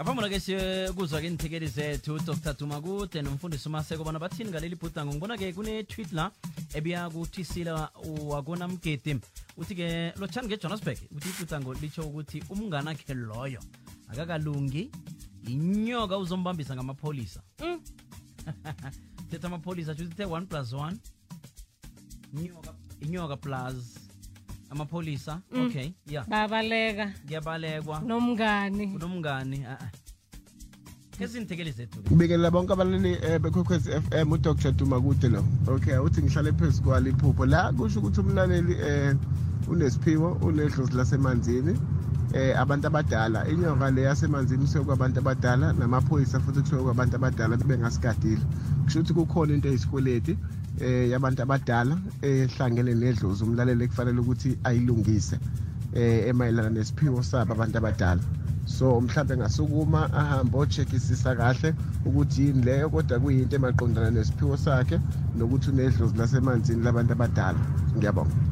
ngaphambi ke siye kuzwa ke inithekeli zethu dr. Dumakude nomfundisi umaseko bona bathini ngaleli bhudango? Ngibona-ke kune-tweet la ebiya kuthi sila wakonamgedi uthi-ke lotshani ngejohannesburg uthi ibhudango litsho ukuthi umngane akhe loyo akakalungi inyoka uzombambisa ngamapholisa. Mm. thetha amapholisa sho uthe one plus one inyoka inyoka plus amapholisa okay ya babaleka. Kuyabalekwa nomngani. Unomngani ah, ah. ke sinithekeli zethu ngibikelela bonke abalali um bekwekwezi f m udr. Dumakude lo. Okay uthi ngihlale phezu kwaliphupho. La kusho ukuthi umlaleli um unesiphiwo unedlozi lasemanzini. Um abantu abadala inyoka le yasemanzini kusuke kwabantu abadala namaphoyisa futhi kusuke kwabantu abadala bengasigadile kusho ukuthi kukhona into eyisikweleti um yabantu abadala ehlangene nedlozi umlaleli kufanele ukuthi ayilungise um emayelana nesiphiwo sabo abantu abadala. So mhlawumbe ngasukuma ahambe o-check-isisa kahle ukuthi yini leyo kodwa kuyinto emaqondana nesiphiwo sakhe nokuthi unedlozi lasemanzini labantu abadala. Ngiyabonga.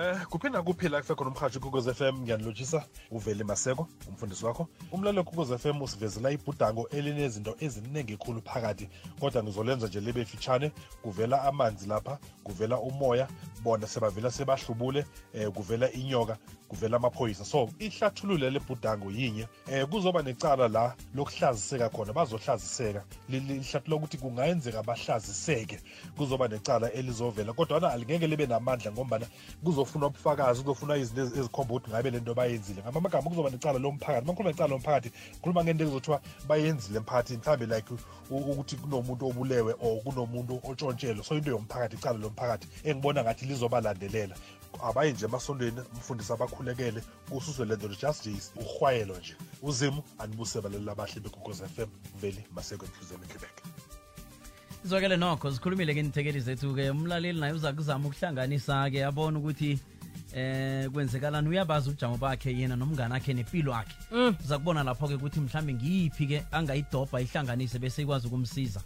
Eh kuphinda kuphila kusekhona umhathi kukoz FM ngiyanilotshisa uvele maseko umfundisi wakho. Umlalelo kukoz FM usivezela ibhudango elinezinto eziningi khulu phakathi kodwa ngizolenza nje libe fitshane kuvela amanzi lapha kuvela umoya bona sebavela sebahlubule eh kuvela inyoka kuvela amaphoyisa. So ihlathululo lebhudango yinye. Eh kuzoba necala la lokuhlaziseka khona bazohlaziseka. Lihlathulula ukuthi kungayenzeka bahlaziseke. Kuzoba necala elizovela kodwa alingeke libe namandla ngombana kuzofuna ubufakazi kuzofuna izinto ezi- ezikhomba ukuthi ngabe lento bayenzile. Ngama amagama kuzoba necala lomphakathi makhuluma necala lomphakathi khuluma ngento ekuzothiwa bayenzile emphakathini mhlawumbe like ukuthi kunomuntu obulewe or kunomuntu otshontshelwe. So into yomphakathi icala lomphakathi engibona ngathi lizobalandelela. Abaye nje emasondweni umfundisi abakhulekele kususwe le nto just nje urhwayelo nje. Uzimu anibuse baleli abahle bekugos f m veli maseko emhluzeni equebec izwakele nokho zikhulumile ke inithekeli zethu-ke. Umlaleli naye uza kuzama ukuhlanganisa-ke abone ukuthi eh kwenzekalani? Uyabazi ubujamo bakhe yena nomngane akhe nempilo akhe uza kubona lapho-ke ukuthi mhlawumbe ngiyiphi-ke angayidobha ihlanganise bese ikwazi ukumsiza.